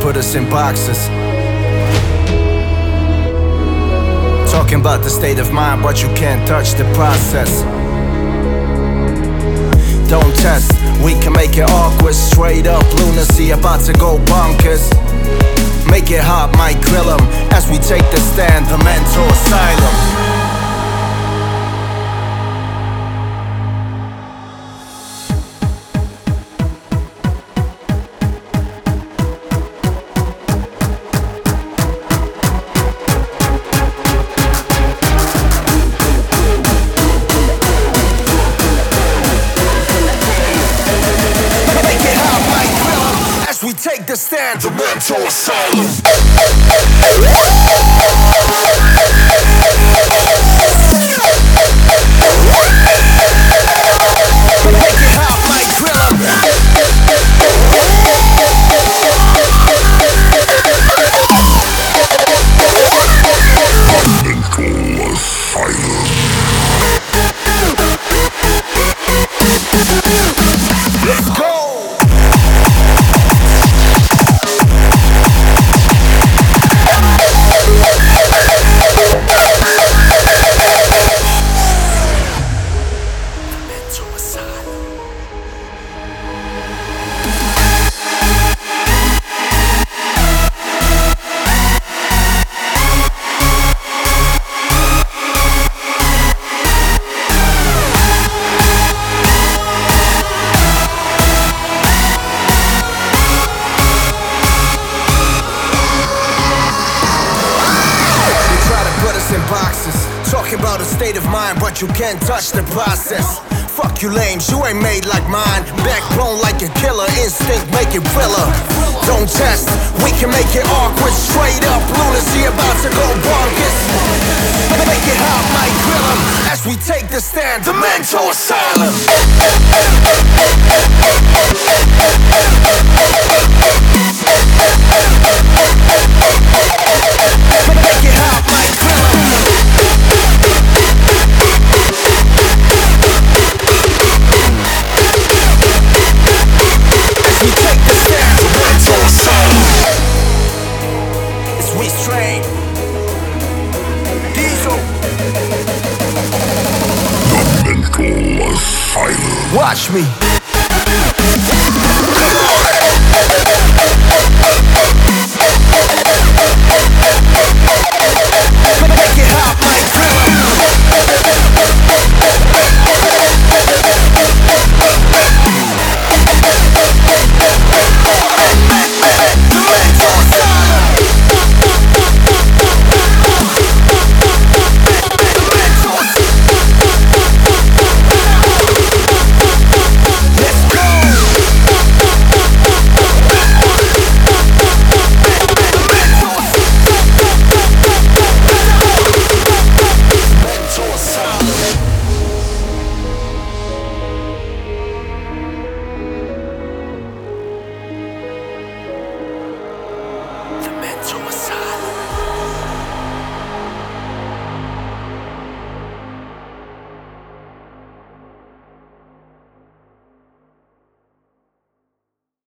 put us in boxes. Talking about the state of mind, but you can't touch the process. Don't test, we can make it awkward. Straight up lunacy, about to go bonkers. Make it hot, might grill 'em as we take the stand, the mental asylum. Take the stand, the mental asylum. State of mind, but you can't touch the process. Fuck you lames, you ain't made like mine. Backbone like a killer, instinct make it thriller. Don't test, we can make it awkward. Straight up lunacy about to go bonkers. Make it hot, might grill 'em as we take the stand. The mental asylum. Watch me. The mental asylum.